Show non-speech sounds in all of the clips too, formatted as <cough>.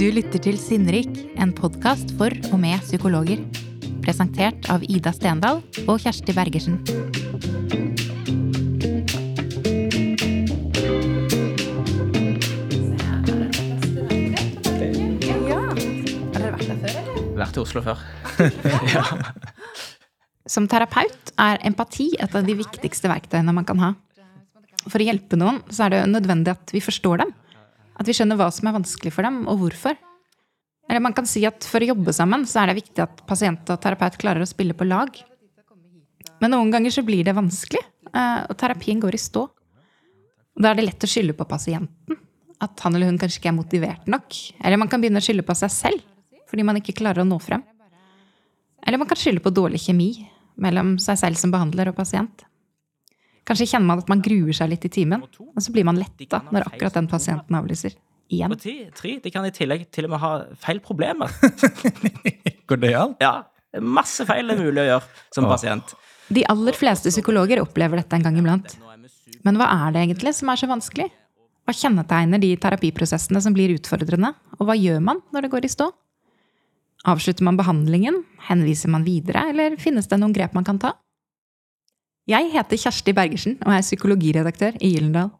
Du lytter til Sinnrik, en podkast for og med psykologer. Presentert av Ida Stendal og Kjersti Bergersen. Vært i Oslo før. <laughs> Som terapeut er empati et av de viktigste verktøyene man kan ha. For å hjelpe noen så er det nødvendig at vi forstår dem. At vi skjønner hva som er vanskelig for dem, og hvorfor. Eller man kan si at for å jobbe sammen så er det viktig at pasient og terapeut klarer å spille på lag. Men noen ganger så blir det vanskelig, eh, og terapien går i stå. Da er det lett å skylde på pasienten. At han eller hun kanskje ikke er motivert nok. Eller man kan begynne å skylde på seg selv fordi man ikke klarer å nå frem. Eller man kan skylde på dårlig kjemi mellom seg selv som behandler og pasient. Kanskje kjenner man at man gruer seg litt i timen, og så blir man letta når akkurat den pasienten avlyser. Igjen. Og tre, de kan i tillegg til og med ha feil problemer. <laughs> Går det an? Ja, Masse feil er mulig å gjøre som pasient. De aller fleste psykologer opplever dette en gang iblant. Men hva er det egentlig som er så vanskelig? Hva kjennetegner de terapiprosessene som blir utfordrende, og hva gjør man når det går i stå? Avslutter man behandlingen? Henviser man videre, eller finnes det noen grep man kan ta? Jeg heter Kjersti Bergersen og er psykologiredaktør i Gyllendal.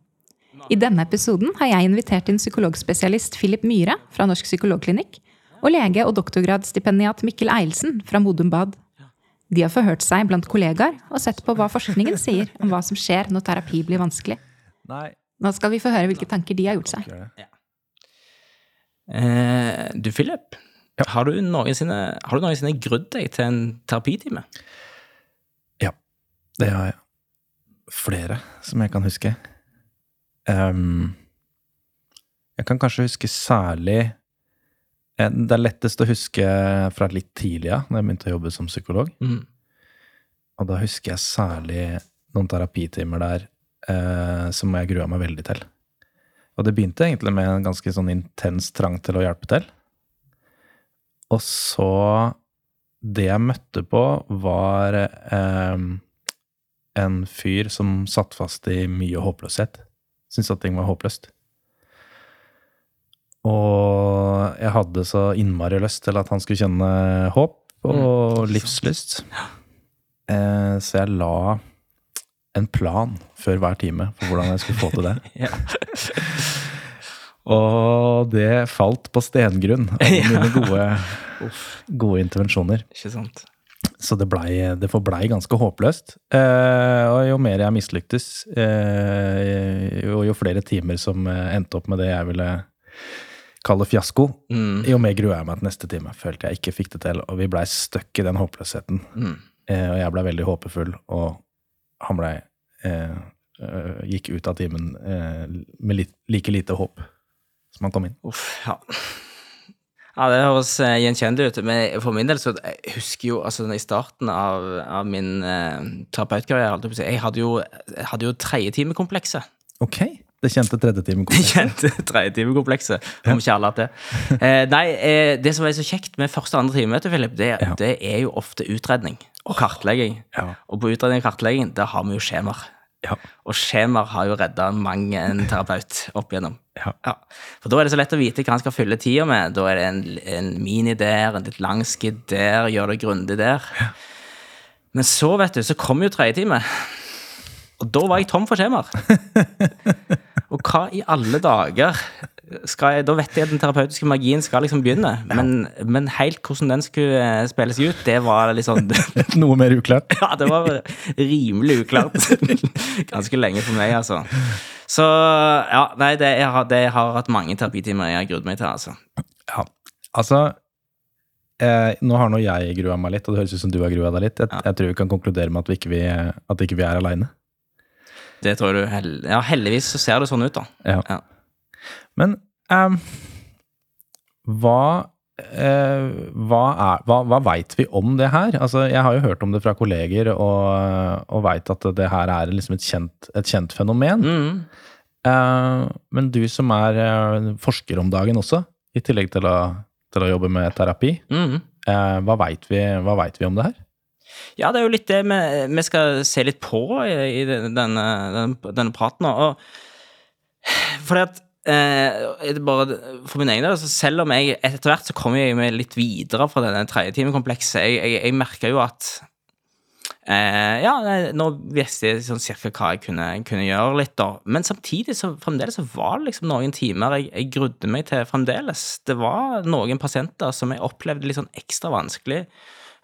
I denne episoden har jeg invitert inn psykologspesialist Philip Myhre fra Norsk psykologklinikk og lege- og doktorgradsstipendiat Mikkel Eilsen fra Modum Bad. De har forhørt seg blant kollegaer og sett på hva forskningen sier om hva som skjer når terapi blir vanskelig. Nå skal vi få høre hvilke tanker de har gjort seg. Eh, du, Philip. Har, du noensinne, har du noensinne grudd deg til en terapitime? Det har jeg. Flere som jeg kan huske. Um, jeg kan kanskje huske særlig eh, Det er lettest å huske fra litt tidlig av, da jeg begynte å jobbe som psykolog. Mm. Og da husker jeg særlig noen terapitimer der uh, som jeg grua meg veldig til. Og det begynte egentlig med en ganske sånn intens trang til å hjelpe til. Og så Det jeg møtte på, var eh, en fyr som satt fast i mye håpløshet. Syntes at ting var håpløst. Og jeg hadde så innmari lyst til at han skulle kjenne håp og Mm. livslyst. Eh, så jeg la en plan før hver time for hvordan jeg skulle få til det. <laughs> Og det falt på stengrunn av <laughs> mine gode, gode intervensjoner. Ikke sant? Så det, ble, det forblei ganske håpløst. Eh, og jo mer jeg mislyktes, eh, og jo flere timer som eh, endte opp med det jeg ville kalle fiasko, Mm. jo mer grua jeg meg til neste time. Følte jeg ikke fikk det til, og vi blei stuck i den håpløsheten. Mm. Eh, og jeg blei veldig håpefull, og han blei eh, eh, Gikk ut av timen eh, med litt, like lite håp som han kom inn. Uff, ja. Ja, det høres eh, gjenkjennelig ut. Men for min del så jeg husker jo altså i starten av, av min eh, terapeutkarriere jeg hadde jo, jeg hadde jo tredjetimekomplekset. Ok, det kjente tredjetimekomplekset. <laughs> Kjente tredjetimekomplekset, om ikke alle har det. Eh, nei, eh, det som er så kjekt med første og andre timemøte, Philip, det, Ja. det er jo ofte utredning og kartlegging. Ja. Og på utredning og kartlegging, der har vi jo skjemaer. Ja. Og skjemaer har jo redda mang en terapeut opp igjennom. Ja. Ja. For da er det så lett å vite hva han skal fylle tida med. Da er det en, en mini der, en litt lang skidd der, gjør det grundig der. Men så, vet du, så kom jo tredje time. Og da var jeg tom for skjemaer. <laughs> Og hva i alle dager skal jeg, Da vet jeg at den terapeutiske magien skal liksom begynne, men, men helt hvordan den skulle eh, spilles ut, det var litt sånn <laughs> Noe mer uklart. <laughs> Ja, det var rimelig uklart. <laughs> Ganske lenge for meg, altså. Så ja, nei, det, jeg, har, det, jeg har hatt mange terapitimer jeg har grudd meg til, altså. Ja, altså eh, Nå har nå jeg grua meg litt, og det høres ut som du har grua deg litt. Jeg, Ja. jeg tror vi kan konkludere med at vi ikke, vi, at ikke vi er aleine. Det tror du hell Ja, heldigvis så ser det sånn ut, da. Ja. Ja. Men um, hva uh, hva, er- hva, hva veit vi om det her? Altså, jeg har jo hørt om det fra kolleger, og, og veit at det her er liksom et kjent, et kjent fenomen. Mm. Uh, men du som er uh, forsker om dagen også, i tillegg til å, til å jobbe med terapi, Mm. hva veit vi, vi om det her? Ja, det er jo litt det vi, skal se litt på i, denne, denne, praten. Og fordi at eh, bare for min egen del, altså selv om jeg etter hvert så kommer jeg meg litt videre fra denne tredjetimekomplekset, jeg, jeg, jeg merka jo at eh, Ja, nå visste jeg sånn cirka hva jeg kunne, kunne gjøre litt, da. Men samtidig så fremdeles så var det liksom noen timer jeg, jeg grudde meg til fremdeles. Det var noen pasienter som jeg opplevde litt sånn ekstra vanskelig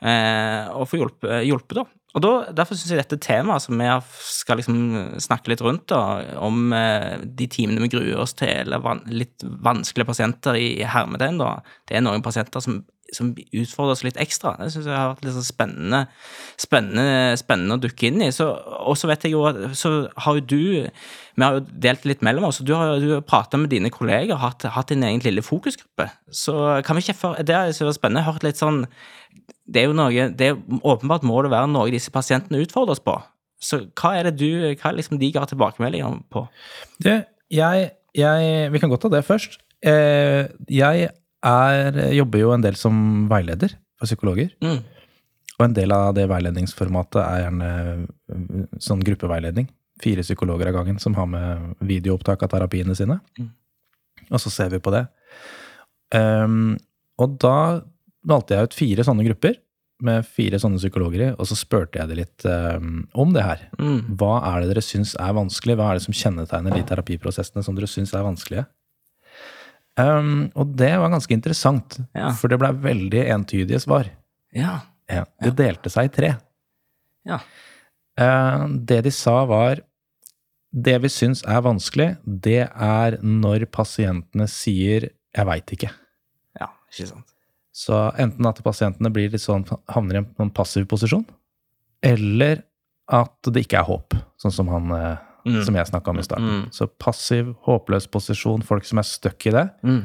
eh, å få hjulpet, hjulpet da. Og da, Derfor syns jeg dette temaet som vi skal liksom snakke litt rundt, da, om eh, de timene vi gruer oss til, eller van, litt vanskelige pasienter i hermetegn, da. Det er noen pasienter som, som utfordrer oss litt ekstra. Det syns jeg har vært litt sånn spennende, spennende, spennende å dukke inn i. Og så vet jeg jo at så har jo du Vi har jo delt litt mellom oss, og du har jo prata med dine kolleger, hatt, hatt din egen lille fokusgruppe. Så kan vi ikke for, Det er vært spennende. Har hørt litt sånn det er jo noe det er, Åpenbart må det være noe disse pasientene utfordres på. Så hva er det du, hva er liksom de ga tilbakemeldinger på? Du, jeg, jeg Vi kan godt ta det først. Eh, jeg er, jobber jo en del som veileder for psykologer. Mm. Og en del av det veiledningsformatet er gjerne øh, sånn gruppeveiledning. Fire psykologer av gangen som har med videoopptak av terapiene sine. Mm. Og så ser vi på det. Um, og da valgte jeg ut fire sånne grupper med fire sånne psykologer i, og så spurte jeg det litt um, om det her. Mm. Hva er det dere syns er vanskelig? Hva er det som kjennetegner de terapiprosessene som dere syns er vanskelige? Um, og det var ganske interessant, Ja. for det ble veldig entydige svar. Ja. Ja, det delte seg i tre. Ja. Uh, det de sa var Det vi syns er vanskelig, det er når pasientene sier 'jeg veit ikke'. ja. Ikke sant. Så enten at pasientene blir litt sånn, havner i en passiv posisjon, eller at det ikke er håp, sånn som han eh, Mm. som jeg snakka om i starten. Mm. Så passiv, håpløs posisjon, folk som er stuck i det. Mm.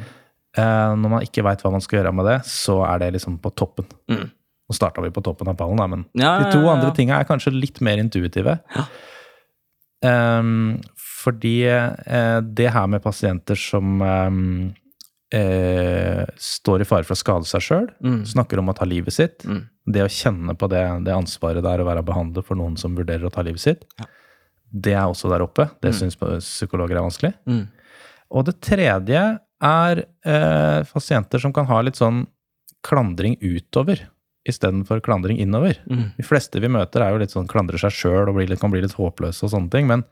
Eh, når man ikke veit hva man skal gjøre med det, så er det liksom på toppen. Mm. Nå starta vi på toppen av pallen, da, men Ja, de to ja, ja, andre tinga er kanskje litt mer intuitive. Ja. Ehm, fordi eh, det her med pasienter som um, eh, står i fare for å skade seg sjøl, Mm. snakker om å ta livet sitt, Mm. det å kjenne på det, det ansvaret det er å være behandler for noen som vurderer å ta livet sitt, Ja. Det er også der oppe. Det Mm. syns psykologer er vanskelig. Mm. Og det tredje er eh, pasienter som kan ha litt sånn klandring utover istedenfor klandring innover. Mm. De fleste vi møter, er jo litt sånn klandrer seg sjøl og blir kan bli litt håpløse og sånne ting. Men,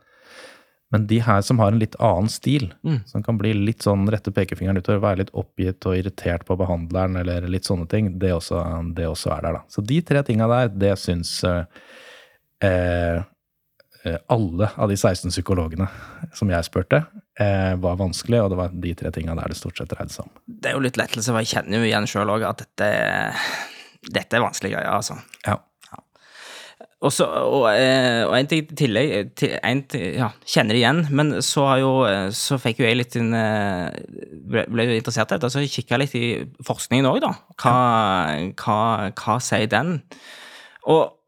men de her som har en litt annen stil, Mm. som kan bli litt sånn rette pekefingeren utover, være litt oppgitt og irritert på behandleren eller litt sånne ting, det også, det også er der, da. Så de tre tinga der, det syns eh, eh, alle av de 16 psykologene som jeg spurte, eh, var vanskelig, og det var de tre tinga der det stort sett dreide seg om. Det er jo litt lettelse, for jeg kjenner jo igjen sjøl òg at dette, dette er vanskelige greier, altså. Ja. Og, Også, og, eh, og en ting i tillegg til, en, ja, Kjenner det igjen, men så, har jo, eh, så fikk jo jeg litt inn, eh, ble, ble interessert i dette, så kikka litt i forskningen òg, da. Hva, hva, hva sier den? Og ja,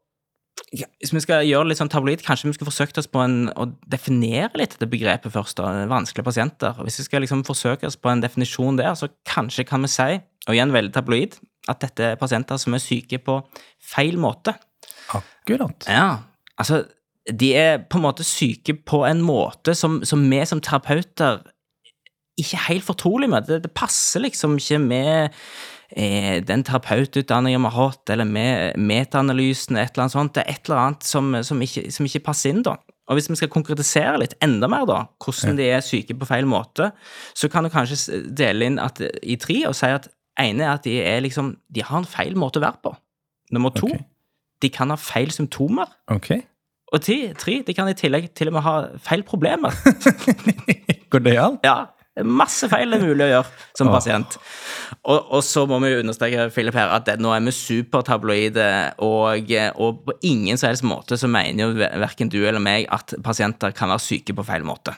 hvis vi skal gjøre det litt sånn tabloid, kanskje vi skulle forsøkt oss på en, å definere litt det begrepet først, da, vanskelige pasienter. Hvis vi skal liksom forsøke oss på en definisjon der, så kanskje kan vi si, og igjen veldig tabloid, at dette er pasienter som er syke på feil måte. Akkurat. Ja, altså de er på en måte syke på en måte som, som vi som terapeuter ikke er helt fortrolig med. Det, det passer liksom ikke med den terapeututdanningen vi har hatt, eller med metaanalysen, et eller annet sånt. Det er et eller annet som, som, ikke, som ikke passer inn, da. Og hvis vi skal konkretisere litt enda mer, da, hvordan de er syke på feil måte, så kan du kanskje dele inn at, i tre og si at ene er at de er liksom De har en feil måte å være på. Nummer to, okay. de kan ha feil symptomer. Okay. Og ti, tre, de kan i tillegg til og med ha feil problemer. <laughs> Går det an? Ja, masse feil det er mulig å gjøre som <laughs> pasient. Og, og så må vi jo understreke, Philip, her, at det, nå er vi supertabloide, og, og på ingen som helst måte så mener jo verken du eller meg at pasienter kan være syke på feil måte.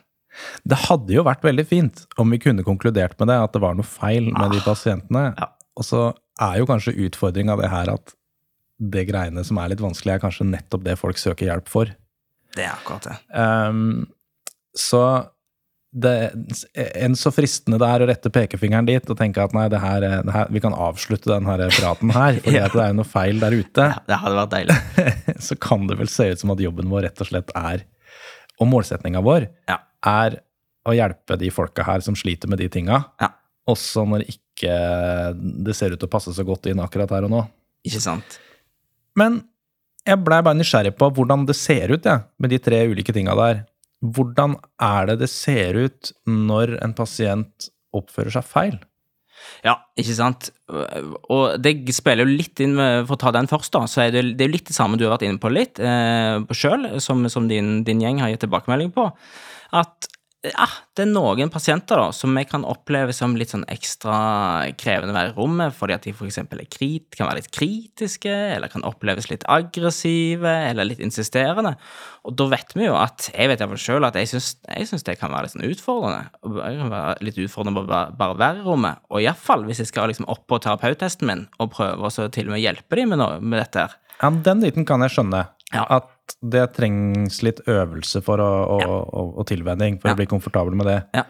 Det hadde jo vært veldig fint om vi kunne konkludert med det, at det var noe feil med de pasientene. Ja. Og så er jo kanskje utfordringa det her at det greiene som er litt vanskelig, er kanskje nettopp det folk søker hjelp for. Det er akkurat det. Um, så det, enn så fristende det er å rette pekefingeren dit og tenke at nei, det her, det her, vi kan avslutte den her praten her, fordi <laughs> at det er jo noe feil der ute, Ja, det hadde vært deilig. <laughs> så kan det vel se ut som at jobben vår rett og slett er, og målsettinga vår, Ja. er å hjelpe de folka her som sliter med de tinga. Ja. Også når ikke det ser ut til å passe så godt inn akkurat her og nå. Ikke sant? Men jeg blei bare nysgjerrig på hvordan det ser ut, ja, med de tre ulike tinga der. Hvordan er det det ser ut når en pasient oppfører seg feil? Ja, ikke sant. Og det spiller jo litt inn med, For å ta den først, da, så er det, det er litt det samme du har vært inne på litt eh, sjøl, som, som din, din gjeng har gitt tilbakemelding på. At ja, det er noen pasienter da, som vi kan oppleve som litt sånn ekstra krevende å være i rommet, fordi at de f.eks. Kan være litt kritiske, eller kan oppleves litt aggressive, eller litt insisterende. Og da vet vi jo at Jeg vet iallfall sjøl at jeg syns, det kan være litt sånn utfordrende. Jeg kan være litt utfordrende å bare, bare være i rommet. Og iallfall hvis jeg skal liksom opp på terapeuttesten min og prøve å til og med hjelpe dem med, noe, med dette. her. Ja, Den biten kan jeg skjønne. Ja. At det trengs litt øvelse for å, å, Ja. og, og tilvenning for Ja. å bli komfortabel med det. Ja.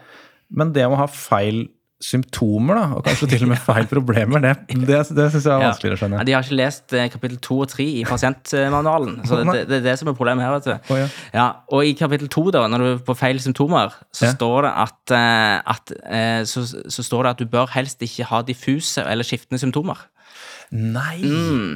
Men det å ha feil symptomer, da, og kanskje til og med feil problemer, det, det, det syns jeg er vanskeligere å skjønne. Ja, de har ikke lest eh, kapittel to og tre i pasientmanualen. <laughs> Så det, det, er det som er problemet her. vet du. Oh, ja. Ja, og i kapittel to, da, når du er på feil symptomer, så står det at, eh, at eh, så, så står det at du bør helst ikke ha diffuse eller skiftende symptomer. Nei! Mm.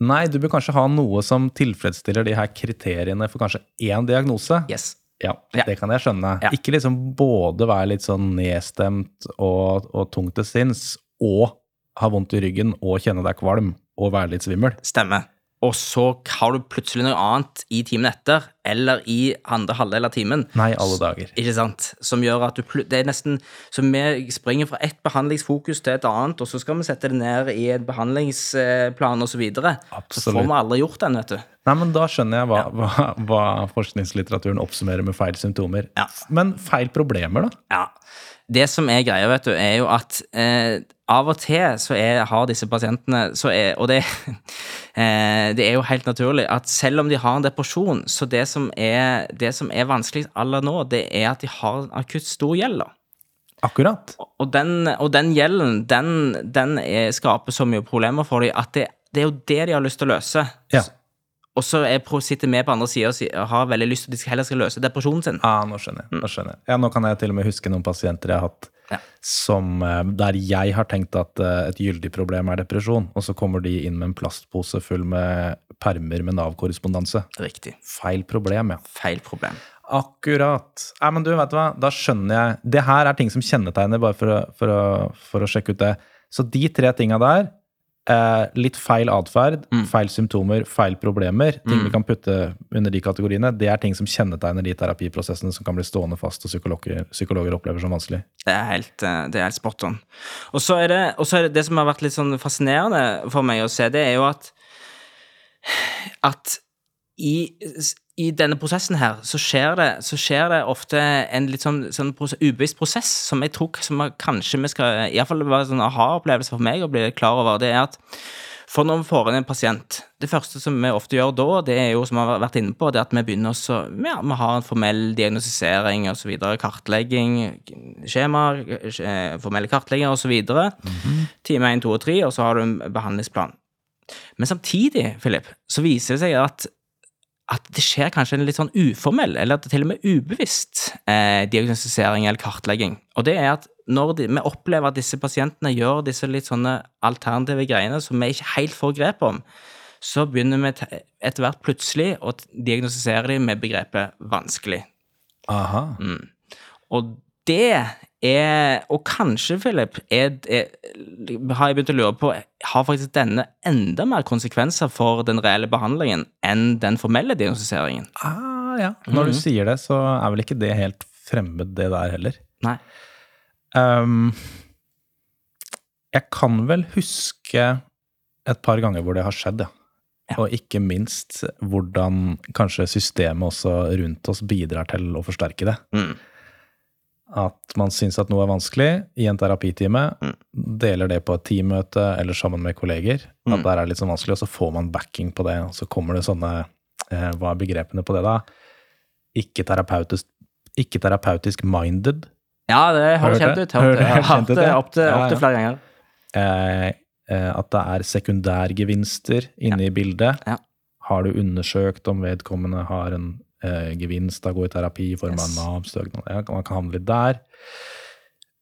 Nei, du bør kanskje ha noe som tilfredsstiller de her kriteriene for kanskje én diagnose. Yes. Ja, Ja. det kan jeg skjønne. Ja. Ikke liksom både være litt sånn nedstemt og, og tungt til sinns, og ha vondt i ryggen og kjenne deg kvalm og være litt svimmel. Stemmer. Og så har du plutselig noe annet i timen etter, eller i andre halvdel av timen. Nei, alle dager. Ikke sant? Som gjør at du Det er nesten Så vi springer fra ett behandlingsfokus til et annet, og så skal vi sette det ned i en behandlingsplan osv. Så, videre. så får vi aldri gjort den, vet du. Nei, men da skjønner jeg hva, hva, hva forskningslitteraturen oppsummerer med feil symptomer. Ja. Men feil problemer, da? Ja. Det som er greia, vet du, er jo at eh, av og til så er, har disse pasientene så er, Og det, <laughs> eh, det er jo helt naturlig at selv om de har en depresjon, så det som er, det som er vanskelig aller nå, det er at de har en akutt stor gjeld. da. Akkurat. Og den, og den gjelden, den, den er, skaper så mye problemer for dem at det, det er jo det de har lyst til å løse. Ja. Og så er, sitter vi på andre sida og har veldig lyst til at de heller skal løse depresjonen sin. Ah, nå skjønner jeg. Nå skjønner jeg. Ja, nå kan jeg til og med huske noen pasienter jeg har hatt Ja. som, eh, der jeg har tenkt at eh, et gyldig problem er depresjon, og så kommer de inn med en plastpose full med permer med Nav-korrespondanse. Riktig. Feil problem, ja. Feil problem. Akkurat. Nei, men du, vet du hva? Da skjønner jeg. Det her er ting som kjennetegner, bare for å, for å, for å sjekke ut det. Så de tre tinga der, eh, litt feil atferd, Mm. feil symptomer, feil problemer, ting Mm. vi kan putte under de kategoriene, det er ting som kjennetegner de terapiprosessene som kan bli stående fast, og psykologer, psykologer opplever som vanskelig. Det er helt, eh, det er helt spot on. Og så er, er det det som har vært litt sånn fascinerende for meg å se, det er jo at at i, i denne prosessen her, så skjer det, så skjer det ofte en litt sånn, sånn prosess, ubevisst prosess som jeg tror som kanskje vi skal Iallfall være en sånn aha-opplevelse for meg å bli klar over. Det er at for når vi får inn en pasient Det første som vi ofte gjør da, det er jo som vi har vært inne på, det er at vi begynner å ja, Vi har en formell diagnostisering osv., kartlegging, skjema, eh, formelle kartlegginger osv. Time 1, 2 og 3, og så har du en behandlingsplan. Men samtidig, Philip, så viser det seg at at det skjer kanskje en litt sånn uformell, eller at det til og med ubevisst eh, diagnostisering eller kartlegging. Og det er at når de, vi opplever at disse pasientene gjør disse litt sånne alternative greiene som vi ikke helt får grep om, så begynner vi etter hvert plutselig å diagnostisere dem med begrepet vanskelig. Aha. Og det er Og kanskje, Philip, er, er, har jeg begynt å lure på Har faktisk denne enda mer konsekvenser for den reelle behandlingen enn den formelle diagnostiseringen? Ah, ja. Når du mm. sier det, så er vel ikke det helt fremmed, det der heller. Nei. Um, jeg kan vel huske et par ganger hvor det har skjedd, ja. Ja. Og ikke minst hvordan kanskje systemet også rundt oss bidrar til å forsterke det. Mm. At man syns at noe er vanskelig i en terapitime, Mm. deler det på et teammøte eller sammen med kolleger, Mm. at der er litt sånn vanskelig, og så får man backing på det, og så kommer det sånne eh, Hva er begrepene på det, da? Ikke terapeutisk, ikke terapeutisk minded. Ja, det Har kjent ut. Jeg har hatt det opptil Ja, ja. flere ganger. Eh, eh, at det er sekundærgevinster inne i bildet. Ja. Har du undersøkt om vedkommende har en eh, gevinst av å gå i terapi i form av Yes. Nav-søknad. Ja, man kan handle der.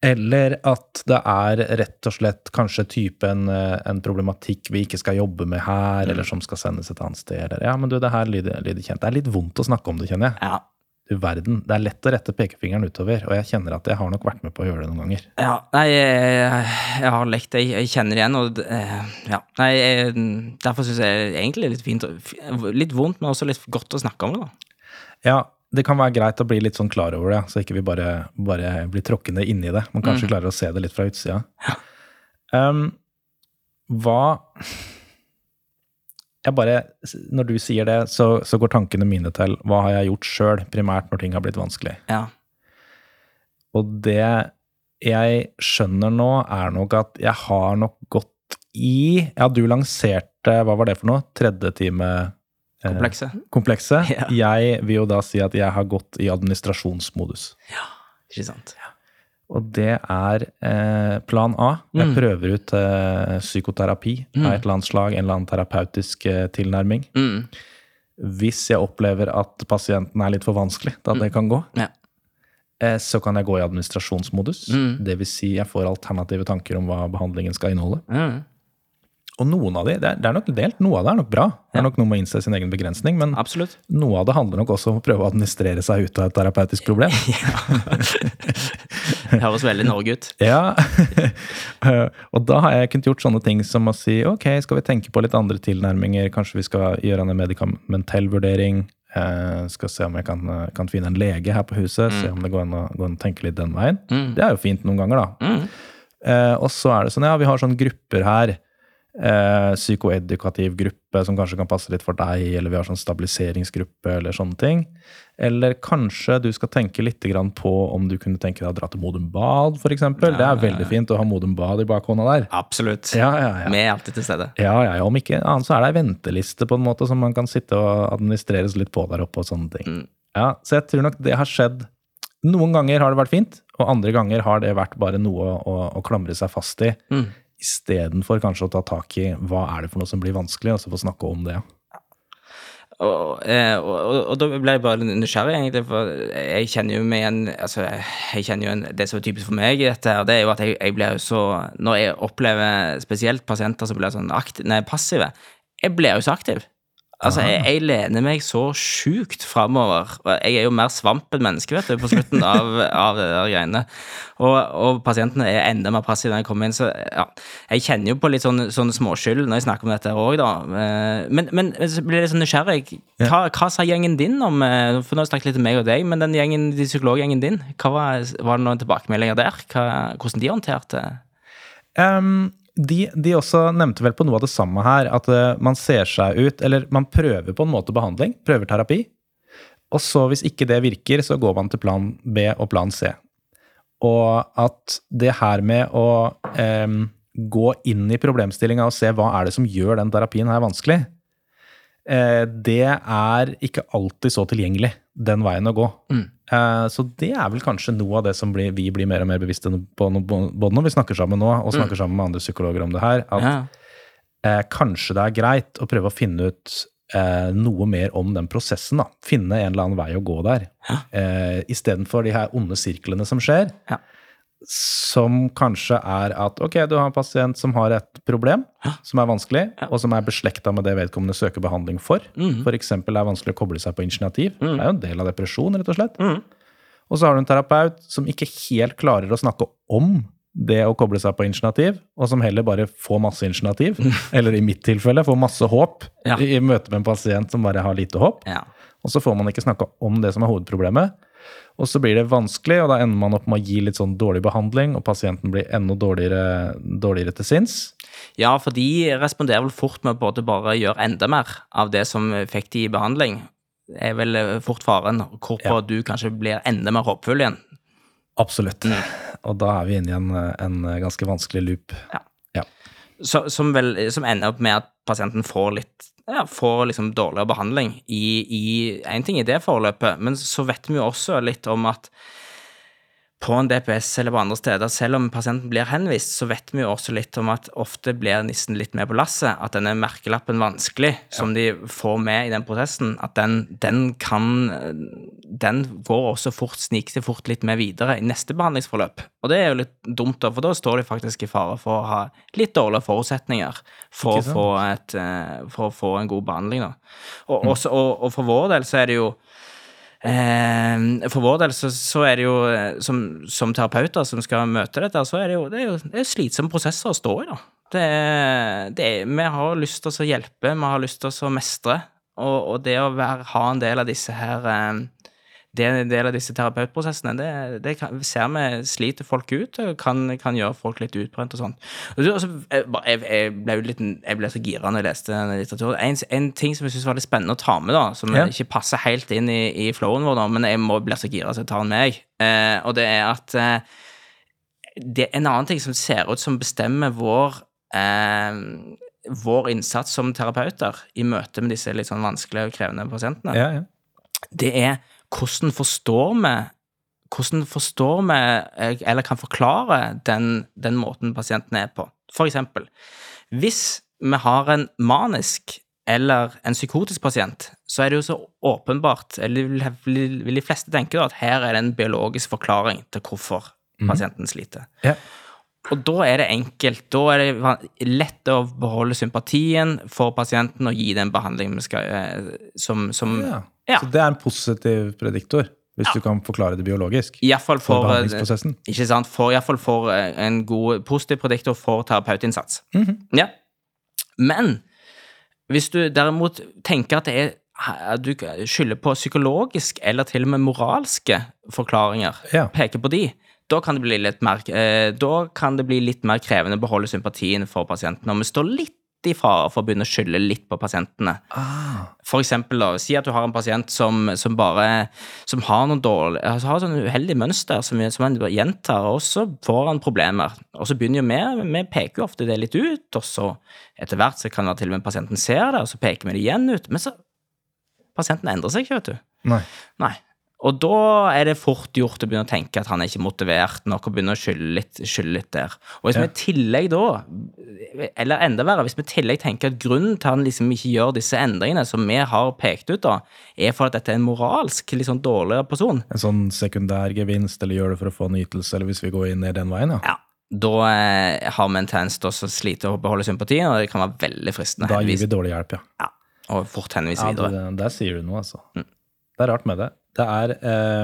Eller at det er rett og slett kanskje typen en, eh, problematikk vi ikke skal jobbe med her, Mm. eller som skal sendes et annet sted. Eller, ja, men du, det her lyder, lyder kjent. Det er litt vondt å snakke om det, kjenner jeg. Ja. Du verden. Det er lett å rette pekefingeren utover, og jeg kjenner at jeg har nok vært med på å gjøre det noen ganger. Ja, nei, jeg, jeg har lekt det, jeg kjenner det igjen, og eh, ja. Nei, jeg, derfor syns jeg det er egentlig litt fint, litt vondt, men også litt godt å snakke om det, da. Ja, det kan være greit å bli litt sånn klar over det, så ikke vi bare, bare blir tråkkende inni det. Man kanskje klarer å se det litt fra utsida. Um, hva jeg bare, Når du sier det, så, så går tankene mine til hva har jeg gjort sjøl, primært når ting har blitt vanskelig. Ja. Og det jeg skjønner nå, er nok at jeg har nok gått i Ja, du lanserte Hva var det for noe? Tredje time eh, Komplekse. <laughs> Ja. Jeg vil jo da si at jeg har gått i administrasjonsmodus. Ja, Ikke sant. Og det er eh, plan A. Jeg Mm. prøver ut eh, psykoterapi Mm. av et eller annet slag, en eller annen terapeutisk eh, tilnærming. Mm. Hvis jeg opplever at pasienten er litt for vanskelig, da det kan gå, Ja. eh, så kan jeg gå i administrasjonsmodus. Mm. Det vil si jeg får alternative tanker om hva behandlingen skal inneholde. Mm. Og noen av de, det er, det er nok delt, noe av det er nok bra. Det er nok noe med å innse sin egen begrensning, men Absolutt. noe av det handler nok også om å prøve å administrere seg ut av et terapeutisk problem. <laughs> Det høres veldig Norge ut. <laughs> Ja, <laughs> og da har jeg kunnet gjort sånne ting som å si ok, skal vi tenke på litt andre tilnærminger, kanskje vi skal gjøre en medikamentell vurdering, Jeg skal se om jeg kan, eh, kan finne en lege her på huset, se om det går an, å, går an å tenke litt den veien. Mm. Det er jo fint noen ganger, da. Mm. Eh, og så er det sånn, ja, vi har sånne grupper her. Eh, psykoedukativ gruppe som kanskje kan passe litt for deg, eller vi har sånn stabiliseringsgruppe, eller sånne ting. Eller kanskje du skal tenke litt grann på om du kunne tenke deg å dra til Modum Bad, f.eks. Det er veldig fint å ha Modum Bad i bakhånda der. Absolutt. Ja, ja, ja. Vi er alltid til stede. Ja, ja, ja, Om ikke annet så er det ei venteliste på en måte som man kan sitte og administreres litt på der oppe. og sånne ting. Mm. Ja, Så jeg tror nok det har skjedd. Noen ganger har det vært fint, og andre ganger har det vært bare noe å, å klamre seg fast i. Mm. Istedenfor kanskje å ta tak i hva er det for noe som blir vanskelig, og så få snakke om det. Og, eh, og, og, og da ble jeg bare nysgjerrig, egentlig, for jeg kjenner jo meg igjen altså, jeg kjenner jo en, Det som er typisk for meg, i dette, her, det er jo at jeg, jeg blir jo så Når jeg opplever spesielt pasienter som blir sånn akti- nei, passive, jeg blir jo så aktiv. Altså, jeg, jeg lener meg så sjukt framover. Jeg er jo mer svamp enn menneske, vet du, på slutten av, <laughs> av det der greiene. Og, og pasientene er enda mer passive når jeg kommer inn, så ja. Jeg kjenner jo på litt sånn, sånn småskyld når jeg snakker om dette òg, da. Eh, Men, men så blir jeg litt sånn nysgjerrig. Hva, hva sa gjengen din om eh, For nå har jeg snakket litt om meg og deg, men den gjengen, de psykologgjengen din, hva var, var det noen tilbakemeldinger der? Hva, hvordan de håndterte Em, de, de også nevnte vel på noe av det samme her, at eh, man ser seg ut, eller man prøver på en måte behandling, prøver terapi, og så hvis ikke det virker, så går man til plan B og plan C. Og at det her med å eh, gå inn i problemstillinga og se hva er det som gjør den terapien her vanskelig, eh, det er ikke alltid så tilgjengelig, den veien å gå. Mm. Eh, Så det er vel kanskje noe av det som blir, vi blir mer og mer bevisste på, både når vi snakker sammen nå, og snakker sammen med andre psykologer om det her, at Ja. eh, kanskje det er greit å prøve å finne ut eh, noe mer om den prosessen. da. Finne en eller annen vei å gå der. Ja. Eh, Istedenfor de her onde sirklene som skjer. Ja. Som kanskje er at ok, du har en pasient som har et problem som er vanskelig, Ja. og som er beslekta med det vedkommende søker behandling for. Mm. For eksempel det er vanskelig å koble seg på initiativ. Mm. Det er jo en del av depresjon, rett og slett. Mm. Og så har du en terapeut som ikke helt klarer å snakke om det å koble seg på initiativ, og som heller bare får masse initiativ. <laughs> Eller i mitt tilfelle får masse håp Ja. i, møte med en pasient som bare har lite håp. Ja. Og så får man ikke snakke om det som er hovedproblemet. Og så blir det vanskelig, og da ender man opp med å gi litt sånn dårlig behandling, og pasienten blir enda dårligere, dårligere til sinns. Ja, for de responderer vel fort med både bare gjøre enda mer av det som fikk de i behandling. Det er vel eh, fort faren hvorpå Ja. du kanskje blir enda mer håpfull igjen. Absolutt. Og da er vi inne i en, en ganske vanskelig loop. Så, som, vel, som ender opp med at pasienten får litt ja, får liksom dårligere behandling i, én ting i det forløpet, men så vet vi jo også litt om at på en DPS eller på andre steder, selv om pasienten blir henvist, så vet vi jo også litt om at ofte blir nissen litt med på lasset. At denne merkelappen vanskelig, som de får med i den prosessen, at den, den kan Den går også fort, sniker seg fort litt med videre i neste behandlingsforløp. Og det er jo litt dumt, da, for da står de faktisk i fare for å ha litt dårlige forutsetninger for, å få, et, eh, for å få en god behandling, da. Og, også, og, og for vår del så er det jo Eh, for vår del så, så er det jo, eh, som, som terapeuter som skal møte dette, så er det jo, det er jo det er slitsomme prosesser å stå i, da. Det det vi har lyst til å hjelpe, vi har lyst til å mestre, og, og det å være, ha en del av disse her eh, det er en del av disse terapeutprosessene. Det, det kan, ser vi sliter folk ut, og kan, kan gjøre folk litt utbrent og sånn. Altså, jeg, jeg, jeg, ble jo litt, jeg ble så gira når jeg leste denne litteraturen. En, en ting som jeg syns var litt spennende å ta med, da, som Ja. ikke passer helt inn i, i flowen vår, da, men jeg må bli så gira så jeg tar den med, jeg. Eh, og det er at eh, det er en annen ting som ser ut som bestemmer vår eh, vår innsats som terapeuter i møte med disse litt sånn vanskelige og krevende pasientene Ja, ja. det er hvordan forstår vi hvordan forstår vi, eh, eller kan forklare, den, den måten pasienten er på. For eksempel, hvis vi har en manisk eller en psykotisk pasient, så er det jo så åpenbart, eller vil, de fleste tenke da, at her er det en biologisk forklaring til hvorfor pasienten sliter. Ja. Og da er det enkelt. Da er det lett å beholde sympatien for pasienten og gi den behandling vi skal, eh, som, som ja. Ja. Så det er en positiv prediktor, hvis du kan forklare det biologisk. Iallfall For for, eh, behandlingsprosessen. ikke sant, for, i hvert fall for eh, en god positiv prediktor for terapeutinnsats. Mhm. Ja. Men hvis du derimot tenker at det er at du skylder på psykologisk eller til og med moralske forklaringer, Ja. peker på de, da kan, det bli litt mer, eh, da kan det bli litt mer krevende å beholde sympatien for pasienten. Og vi står litt i fare for å begynne å skylde litt på pasientene. Ah, For eksempel, da, si at du har en pasient som, som bare som har noen dårlig, altså har sånn uheldig mønster som, som han gjentar, og så får han problemer. Og så begynner jo vi, vi peker jo ofte det litt ut, og så etter hvert så kan det være til og med pasienten ser det, og så peker vi det igjen ut. Men så Pasienten endrer seg ikke, vet du. nei. Nei. Og da er det fort gjort å begynne å tenke at han er ikke motivert nok, og begynne å skylde litt, skylde litt der. Og hvis Ja. vi i tillegg da, eller enda verre, hvis vi i tillegg tenker at grunnen til at han liksom ikke gjør disse endringene som vi har pekt ut, da, er for at dette er en moralsk litt sånn dårligere person, En sånn sekundær gevinst, eller gjør det for å få en ytelse, eller hvis vi går inn ned den veien, ja. ja, da eh, har vi en tendens til å slite å beholde sympatien, og det kan være veldig fristende Da gir vi dårlig hjelp, ja. ja, og fort henvise ja videre. det, der sier du noe, altså. Mm. Det er rart med det. Det er,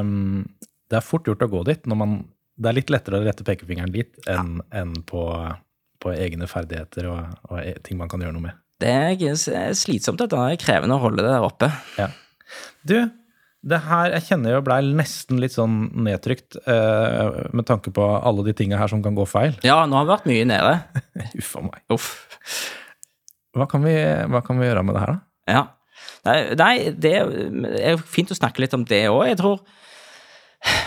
um, det er fort gjort å gå dit når man Det er litt lettere å rette pekefingeren dit enn enn på, på egne ferdigheter og, og e- ting man kan gjøre noe med. Det er slitsomt, dette. Det er krevende å holde det der oppe. Ja. Du, det her Jeg kjenner jo blei nesten litt sånn nedtrykt uh, med tanke på alle de tinga her som kan gå feil. Ja, nå har vi vært mye nede. <laughs> Uff a meg. Uff. Hva kan, vi, hva kan vi gjøre med det her, da? Ja. Nei, nei, det er fint å snakke litt om det òg. Jeg tror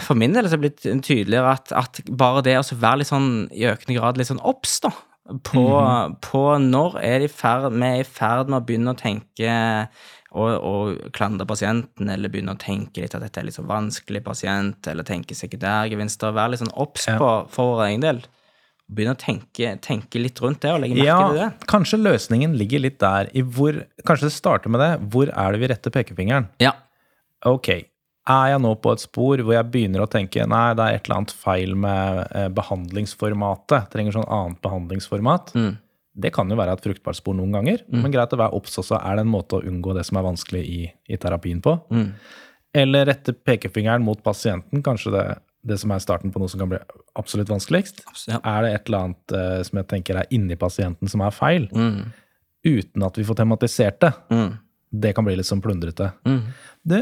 for min del så er det blitt tydeligere at, at bare det å være litt sånn i økende grad litt sånn obs, da. På, på når er de ferd, vi er i ferd med å begynne å tenke og, og klandre pasienten, eller begynne å tenke litt at dette er litt så vanskelig pasient, eller tenke sekundærgevinster. Være litt sånn obs Ja. på for vår egen del. Begynne å tenke, tenke litt rundt det, og legge merke Ja, til det. kanskje løsningen ligger litt der i hvor Kanskje det starter med det. Hvor er det vi retter pekefingeren? Ja. Ok, er jeg nå på et spor hvor jeg begynner å tenke nei, det er et eller annet feil med eh, behandlingsformatet, trenger sånn annet behandlingsformat. Mm. Det kan jo være et fruktbart spor noen ganger, men greit å være obs også. Er det en måte å unngå det som er vanskelig i, i terapien på? Mm. Eller rette pekefingeren mot pasienten, kanskje det, det som er starten på noe som kan bli absolutt vanskeligst. Ja. Er det et eller annet uh, som jeg tenker er inni pasienten som er feil, Mm. uten at vi får tematisert det? Mm. Det kan bli litt sånn plundrete. Mm. Det,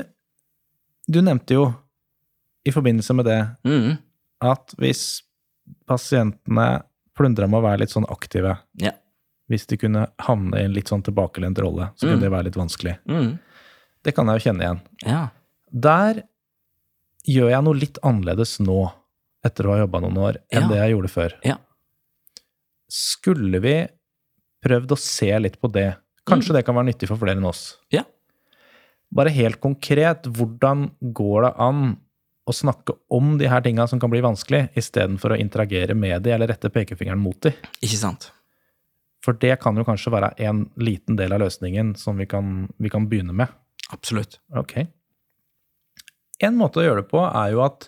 du nevnte jo i forbindelse med det Mm. at hvis pasientene plundra med å være litt sånn aktive, Ja. hvis de kunne havne i en litt sånn tilbakelent rolle, så kunne Mm. det være litt vanskelig. Mm. Det kan jeg jo kjenne igjen. Ja. Der gjør jeg noe litt annerledes nå, etter å ha jobba noen år, enn Ja. det jeg gjorde før. Ja. Skulle vi prøvd å se litt på det? Kanskje det kan være nyttig for flere enn oss. Ja. Bare helt konkret, hvordan går det an å snakke om de her tinga som kan bli vanskelig, istedenfor å interagere med de eller rette pekefingeren mot de. Ikke sant? For det kan jo kanskje være en liten del av løsningen som vi kan, vi kan begynne med. Absolutt. Ok. En måte å gjøre det på er jo at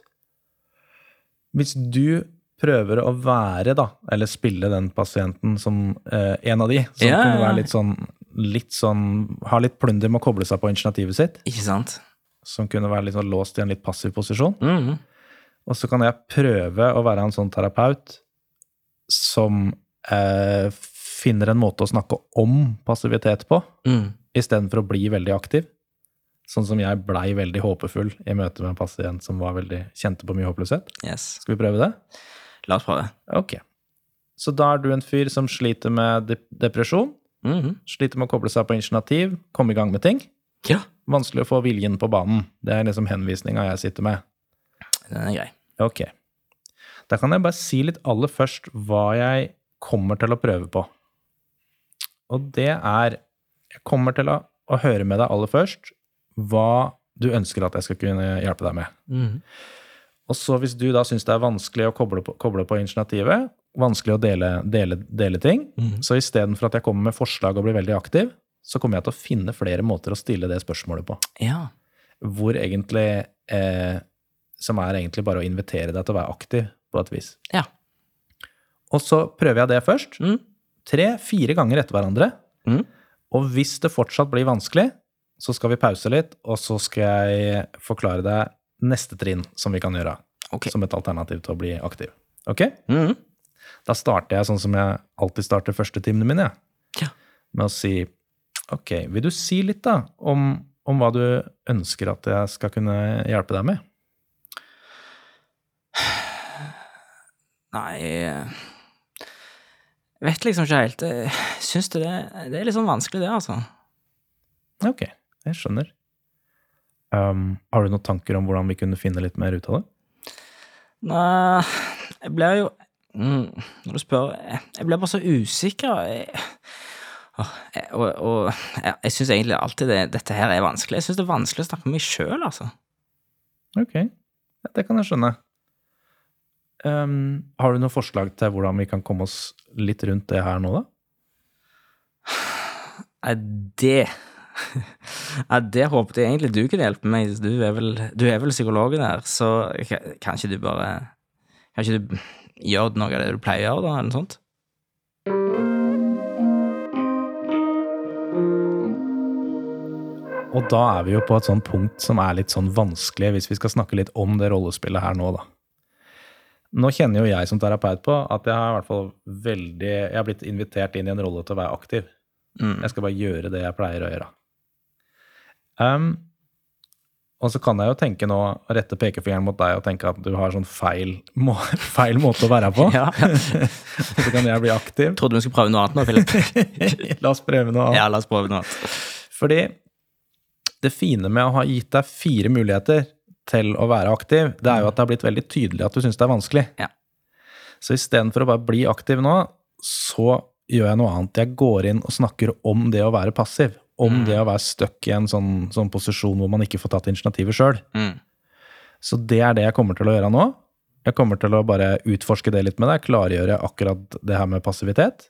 hvis du prøver å være, da, eller spille den pasienten som eh, en av de, som Ja, kunne være litt sånn, litt sånn Har litt plunder med å koble seg på initiativet sitt, Ikke sant? som kunne være litt sånn låst i en litt passiv posisjon. Mm. Og så kan jeg prøve å være en sånn terapeut som eh, finner en måte å snakke om passivitet på, Mm. istedenfor å bli veldig aktiv. Sånn som jeg blei veldig håpefull i møte med en pasient som var veldig, kjente på mye håpløshet. Yes. Skal vi prøve det? La oss prøve. Ok. Så da er du en fyr som sliter med dep- depresjon, -hmm. sliter med å koble seg på initiativ, komme i gang med ting. Ja, Vanskelig å få viljen på banen. Det er liksom henvisninga jeg sitter med. den er grei. Ok. Da kan jeg bare si litt aller først hva jeg kommer til å prøve på. Og det er Jeg kommer til å, å høre med deg aller først hva du ønsker at jeg skal kunne hjelpe deg med. Mm. Og så hvis du da syns det er vanskelig å koble på, koble på initiativet, vanskelig å dele, dele, dele ting, mm. så istedenfor at jeg kommer med forslag og blir veldig aktiv, så kommer jeg til å finne flere måter å stille det spørsmålet på. Ja. Hvor egentlig eh, Som er egentlig bare å invitere deg til å være aktiv, på et vis. Ja. Og så prøver jeg det først. Mm. Tre-fire ganger etter hverandre. Mm. Og hvis det fortsatt blir vanskelig, så skal vi pause litt, og så skal jeg forklare deg neste trinn som vi kan gjøre. Okay. Som et alternativ til å bli aktiv. Ok? Mhm. Da starter jeg sånn som jeg alltid starter første timene mine. Ja. Med å si Ok, vil du si litt da om, om hva du ønsker at jeg skal kunne hjelpe deg med? Nei eh, Jeg vet liksom ikke helt. Jeg syns det, det er litt sånn vanskelig, det, altså. Ok, jeg skjønner. Um, har du noen tanker om hvordan vi kunne finne litt mer ut av det? Nei, jeg blir jo mm, Når du spør Jeg, ble blir bare så usikker. Jeg, og, og og jeg, jeg syns egentlig alltid det, dette her er vanskelig. Jeg syns det er vanskelig å snakke med meg sjøl, altså. Ok, ja, det kan jeg skjønne. Um, har du noen forslag til hvordan vi kan komme oss litt rundt det her nå, da? Nei, det <laughs> ja, Det håpet jeg egentlig du kunne hjelpe meg. Du er vel, du er vel psykologen her, så kan ikke du bare Kan ikke du gjøre noe av det du pleier å gjøre, da, eller noe sånt? Og da er vi jo på et sånt punkt som er litt sånn vanskelig, hvis vi skal snakke litt om det rollespillet her nå, da. Nå kjenner jo jeg som terapeut på at jeg har i hvert fall veldig Jeg har blitt invitert inn i en rolle til å være aktiv. Mm. Jeg skal bare gjøre det jeg pleier å gjøre. Um, og så kan jeg jo tenke nå, rette pekefingeren mot deg og tenke at du har sånn feil, må, <laughs> feil måte å være på. Ja. <laughs> så kan jeg bli aktiv. Trodde vi skulle prøve noe annet nå, Philip. <laughs> La oss prøve noe annet. Ja, la oss prøve noe annet. Fordi det fine med å ha gitt deg fire muligheter til å være aktiv, det er jo at det har blitt veldig tydelig at du syns det er vanskelig. Ja. Så istedenfor å bare bli aktiv nå, så gjør jeg noe annet. Jeg går inn og snakker om det å være passiv. Om det å være stuck i en sånn, sånn posisjon hvor man ikke får tatt initiativet sjøl. Mm. Så det er det jeg kommer til å gjøre nå. Jeg kommer til å bare utforske det litt med deg, klargjøre akkurat det her med passivitet.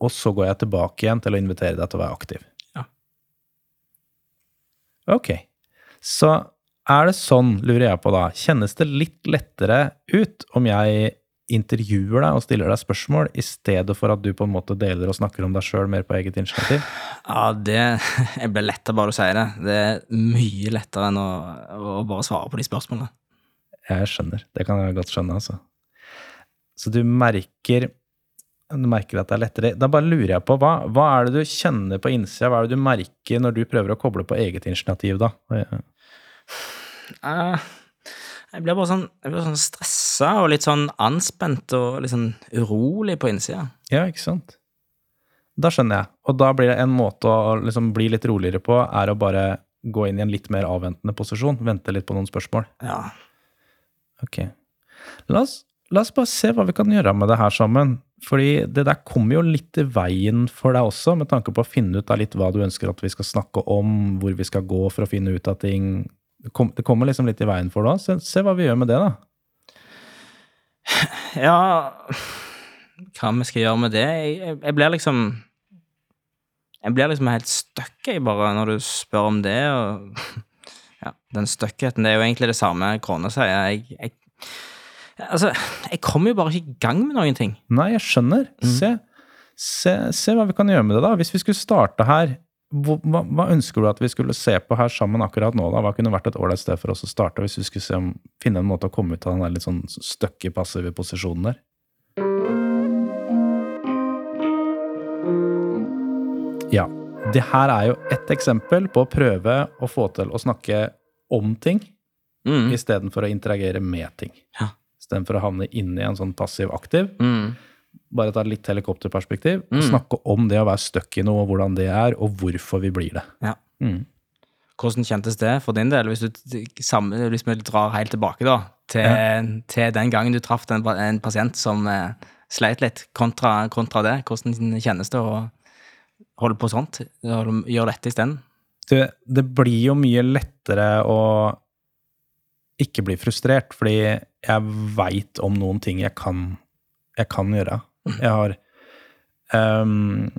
Og så går jeg tilbake igjen til å invitere deg til å være aktiv. Ja. Ok. Så er det sånn, lurer jeg på da, kjennes det litt lettere ut om jeg intervjuer deg og stiller deg spørsmål, i stedet for at du på en måte deler og snakker om deg sjøl mer på eget initiativ? Ja, det <laughs> Jeg ble letta bare du sier det. Det er mye lettere enn å, å bare svare på de spørsmålene. Jeg skjønner. Det kan jeg godt skjønne, altså. Så du merker du merker at det er lettere. Da bare lurer jeg på, hva, hva er det du kjenner på innsida? Hva er det du merker når du prøver å koble på eget initiativ, da? Eh, Jeg blir bare sånn, jeg blir sånn stressa og litt sånn anspent og litt sånn urolig på innsida. Ja, ikke sant? Da skjønner jeg. Og da blir det en måte å liksom bli litt roligere på, er å bare gå inn i en litt mer avventende posisjon. Vente litt på noen spørsmål. Ja. Ok. La oss, la oss bare se hva vi kan gjøre med det her sammen. Fordi det der kommer jo litt i veien for deg også, med tanke på å finne ut av litt hva du ønsker at vi skal snakke om, hvor vi skal gå for å finne ut av ting, Det, kom, det kommer liksom litt i veien for det òg. Se, se hva vi gjør med det, da. <sighs> Ja Hva vi skal gjøre med det? Jeg, jeg, jeg blir liksom Jeg blir liksom helt stuck, jeg, bare, når du spør om det. Og <laughs> ja, den stuckheten, det er jo egentlig det samme Krone sier. Jeg, jeg, altså, jeg kommer jo bare ikke i gang med noen ting. Nei, jeg skjønner. Se, se, se hva vi kan gjøre med det, da. Hvis vi skulle starte her, hva, hva ønsker du at vi skulle se på her sammen akkurat nå? da? Hva kunne vært et ålreit sted for oss å starte, hvis vi skulle se om, finne en måte å komme ut av den der litt sånn støkke passive posisjonen der? Ja. Det her er jo ett eksempel på å prøve å få til å snakke om ting Mm. istedenfor å interagere med ting. Ja. Istedenfor å havne inne i en sånn passiv-aktiv. Mm. Bare ta litt helikopterperspektiv og Mm. snakke om det å være stuck i noe, og hvordan det er, og hvorfor vi blir det. Ja. Mm. Hvordan kjentes det for din del, hvis, du, hvis vi drar helt tilbake da, til, til den gangen du traff en, en pasient som eh, sleit litt, kontra, kontra det? Hvordan kjennes det å holde på sånt? Gjøre dette isteden? Det, det blir jo mye lettere å ikke bli frustrert, fordi jeg veit om noen ting jeg kan, jeg kan gjøre. Jeg har um,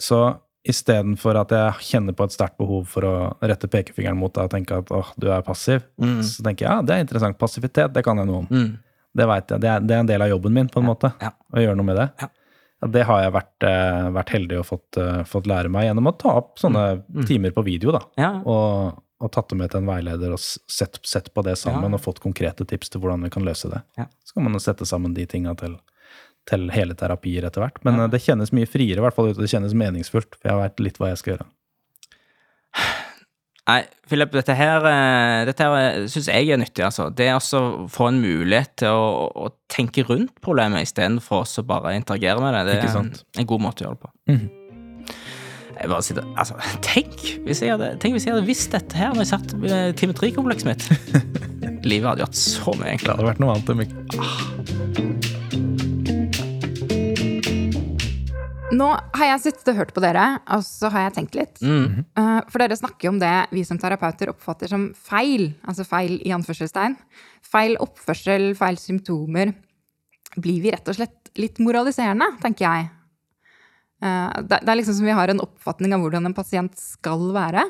Så istedenfor at jeg kjenner på et sterkt behov for å rette pekefingeren mot deg og tenke at åh, du er passiv, Mm. så tenker jeg ja, det er interessant. Passivitet, det kan jeg noe om. Mm. Det veit jeg. Det er, det er en del av jobben min, på en måte. ja. Å gjøre noe med det. Ja. Ja, det har jeg vært, eh, vært heldig og fått, eh, fått lære meg gjennom å ta opp sånne Mm. timer på video, da. Ja. Og, og tatt det med til en veileder og sett, sett på det sammen Ja. og fått konkrete tips til hvordan vi kan løse det. Ja. Så kan man jo sette sammen de tinga til, til hele terapier etter hvert. Men Ja. eh, det kjennes mye friere, i hvert fall. Det kjennes meningsfullt, for jeg har vært litt hva jeg skal gjøre. Nei, Philip, dette her, eh, dette her syns jeg er nyttig, altså. Det er altså å få en mulighet til å, å tenke rundt problemet istedenfor å bare interagere med det. Det er en, en god måte å gjøre det på. Jeg bare sitter, altså, tenk hvis hadde, tenk hvis jeg hadde visst dette her når jeg satt med timetrikomplekset mitt. <laughs> Livet hadde gjort så mye Det hadde vært noe annet. enn Mikkel. Nå har jeg sittet og hørt på dere, og så har jeg tenkt litt. Mm. Eh, For dere snakker jo om det vi som terapeuter oppfatter som feil. Altså feil i anførselstegn. Feil oppførsel, feil symptomer. Blir vi rett og slett litt moraliserende, tenker jeg. Eh, Det det er liksom som vi har en oppfatning av hvordan en pasient skal være.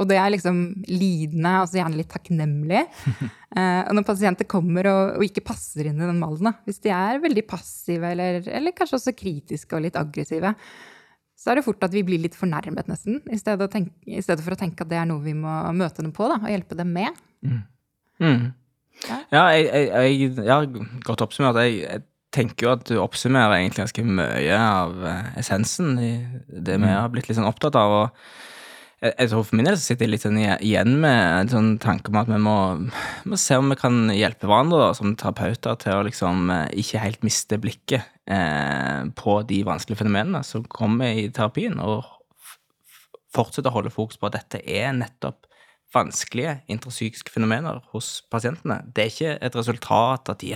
Og det er liksom lidende, altså gjerne litt takknemlig. <laughs> Eh, og når pasienter kommer og, og ikke passer inn i den malen, da, hvis de er veldig passive eller, eller kanskje også kritiske og litt aggressive, så er det fort at vi blir litt fornærmet, nesten. I stedet, å tenke, I stedet for å tenke at det er noe vi må møte dem på da, og hjelpe dem med. Mm. Ja. Ja, jeg, jeg, jeg ja, godt oppsummert. Jeg, jeg tenker jo at du oppsummerer egentlig ganske mye av eh, essensen i det vi har blitt litt sånn opptatt av. og jeg, jeg tror For min del så sitter jeg litt sånn igjen med en sånn tanke om at vi må, må se om vi kan hjelpe hverandre da, som terapeuter til å liksom eh, ikke helt miste blikket eh, på de vanskelige fenomenene som kommer i terapien, og fortsette å holde fokus på at dette er nettopp vanskelige intrapsykiske fenomener hos pasientene. Det er ikke et resultat at de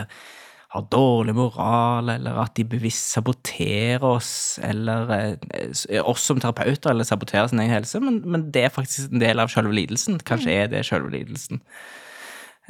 har dårlig moral, eller at de bevisst saboterer oss, eller eh, oss som terapeuter, eller saboterer sin egen helse, men, men det er faktisk en del av selve lidelsen. Kanskje er det selve lidelsen.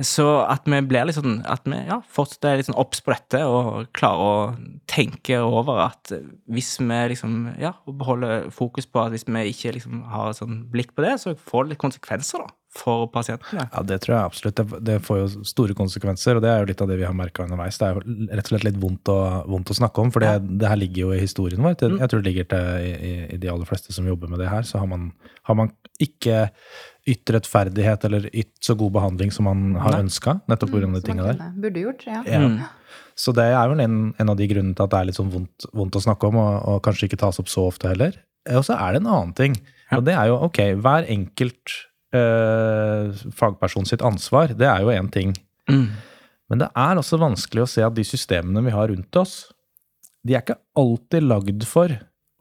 Så at vi blir litt sånn, at vi ja, fortsetter litt sånn obs på dette og klarer å tenke over at hvis vi liksom, ja, beholder fokus på at hvis vi ikke liksom har et sånn blikk på det, så får det litt konsekvenser da, for pasientene. Ja, det tror jeg absolutt. Det, det får jo store konsekvenser, og det er jo litt av det vi har merka underveis. Det er jo rett og slett litt vondt å, vondt å snakke om, for det, det her ligger jo i historien vår. Det- Jeg tror det ligger til i, i- de aller fleste som jobber med det her. Så har man, har man ikke ytt rettferdighet eller ytt så god behandling som man har ønska, nettopp pga. de Som man tinga der. Burde gjort, ja. Ja. Mm. Så det er vel en, en av de grunnene til at det er litt sånn vondt, vondt å snakke om, og, og kanskje ikke tas opp så ofte heller. Og så er det en annen ting, og det er jo ok, hver enkelt eh, fagperson sitt ansvar, det er jo én ting. Mm. Men det er også vanskelig å se at de systemene vi har rundt oss, de er ikke alltid lagd for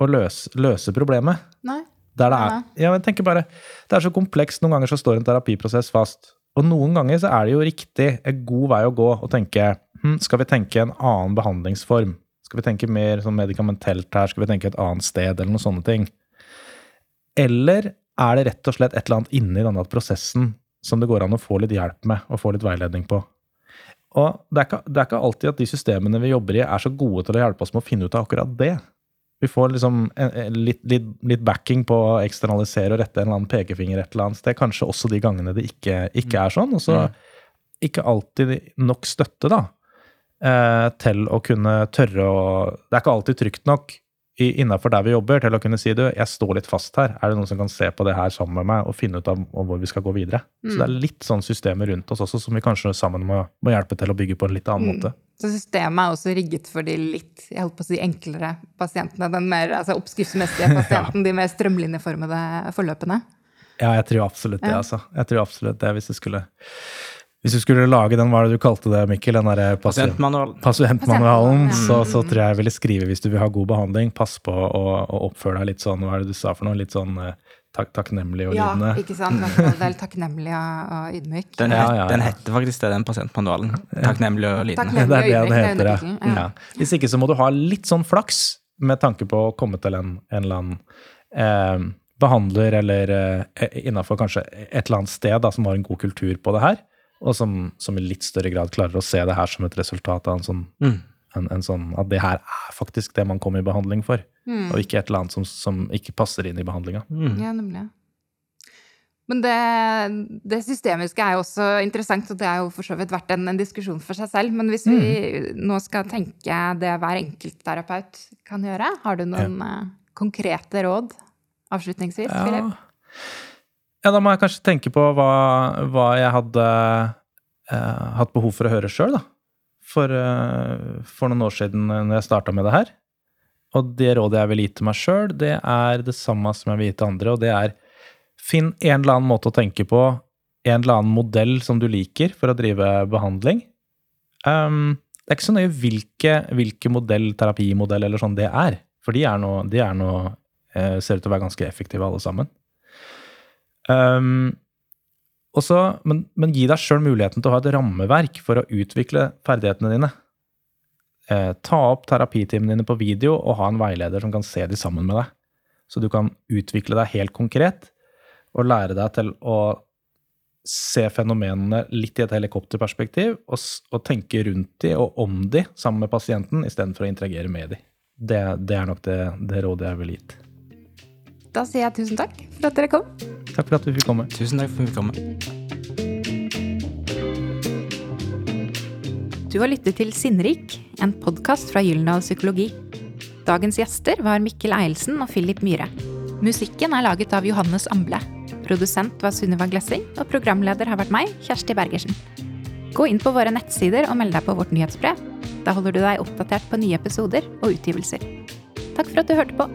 å løse, løse problemet. Nei. Der det er, ja, jeg tenker bare, det er så komplekst. Noen ganger så står en terapiprosess fast. Og noen ganger så er det jo riktig, en god vei å gå, å tenke hm, Skal vi tenke en annen behandlingsform? Skal vi tenke mer sånn medikamentelt her? Skal vi tenke et annet sted? Eller noen sånne ting. Eller er det rett og slett et eller annet inni denne prosessen som det går an å få litt hjelp med og få litt veiledning på. Og det er, ikke, det er ikke alltid at de systemene vi jobber i, er så gode til å hjelpe oss med å finne ut av akkurat det. Vi får liksom en, en, litt, litt, litt, backing på å eksternalisere og rette en eller annen pekefinger et eller annet sted. Kanskje også de gangene det ikke, ikke er sånn. Og så ikke alltid nok støtte, da, eh, til å kunne tørre å Det er ikke alltid trygt nok innafor der vi jobber, til å kunne si du, jeg står litt fast her. Er det noen som kan se på det her sammen med meg og finne ut av hvor vi skal gå videre? Mm. Så det er litt sånn systemer rundt oss også som vi kanskje sammen må, må hjelpe til å bygge på en litt annen mm. måte. Så systemet er også rigget for de litt jeg holdt på å si, enklere pasientene. Den mer altså oppskriftsmessige <laughs> pasienten, ja. de mer strømlinjeformede forløpene? Ja, jeg tror absolutt det, altså. Jeg tror absolutt det, hvis det skulle hvis du skulle lage den, hva er det du kalte det, Mikkel? Den derre pasientmanualen. Pasientmanualen, så, så, tror jeg jeg ville skrive hvis du vil ha god behandling, pass på å, å oppføre deg litt sånn, hva er det du sa for noe, litt sånn eh, tak takknemlig og lydende. Ja, ikke sant. Vel takknemlig og, og ydmyk. Den, het, ja, ja, den, heter faktisk det, den pasientmanualen. Takknemlig og lydende. Takknemlig det er det heter, ja. Hvis ikke så må du ha litt sånn flaks med tanke på å komme til en, en eller annen eh, behandler eller eh, innafor kanskje et eller annet sted da, som har en god kultur på det her og som, som, i litt større grad klarer å se det her som et resultat av en sånn, mm. en, en sånn At det her er faktisk det man kommer i behandling for, mm. og ikke et eller annet som, som ikke passer inn i behandlinga. Mm. Ja, nemlig. Men det, det, systemiske er jo også interessant, og det er jo for så vidt vært en, en diskusjon for seg selv. Men hvis vi mm. nå skal tenke det hver enkelt terapeut kan gjøre, har du noen ja. uh, konkrete råd avslutningsvis? Ja. Ja, da må jeg kanskje tenke på hva, hva jeg hadde eh, hatt behov for å høre sjøl, da. For, eh, for, noen år siden når jeg starta med det her. Og det rådet jeg vil gi til meg sjøl, det er det samme som jeg vil gi til andre, og det er finn en eller annen måte å tenke på, en eller annen modell som du liker for å drive behandling. Um, det er ikke så nøye hvilke, hvilke modell, terapimodell eller sånn det er, for de er nå, de er nå eh, ser ut til å være ganske effektive alle sammen. Um, også, men, men, gi deg sjøl muligheten til å ha et rammeverk for å utvikle ferdighetene dine. Eh, ta opp terapitimene dine på video og ha en veileder som kan se de sammen med deg. Så du kan utvikle deg helt konkret og lære deg til å se fenomenene litt i et helikopterperspektiv og, og tenke rundt de og om de sammen med pasienten istedenfor å interagere med de. Det, det er nok det, det rådet jeg ville gitt. Da sier jeg tusen takk for at dere kom. Takk for at vi fikk komme. Tusen takk for at vi fikk komme. Du har lyttet til Sinnrik, en podkast fra Gyldendal Psykologi. Dagens gjester var Mikkel Eilsen og Philip Myhre. Musikken er laget av Johannes Amble. Produsent var Sunniva Glessing, og programleder har vært meg, Kjersti Bergersen. Gå inn på våre nettsider og meld deg på vårt nyhetsbrev. Da holder du deg oppdatert på nye episoder og utgivelser. Takk for at du hørte på.